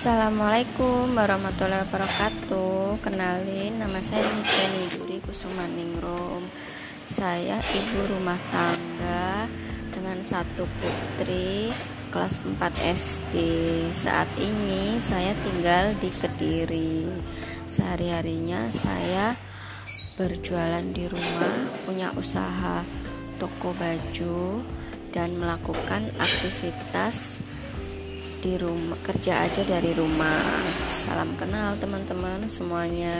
Assalamualaikum warahmatullahi wabarakatuh. Kenalin nama saya Nika Niduri Kusumaningrum Saya ibu rumah tangga dengan satu putri kelas 4 SD Saat ini saya tinggal di Kediri. Sehari-harinya saya berjualan di rumah Punya usaha toko baju dan melakukan aktivitas di rumah kerja aja dari rumah. Salam kenal teman-teman semuanya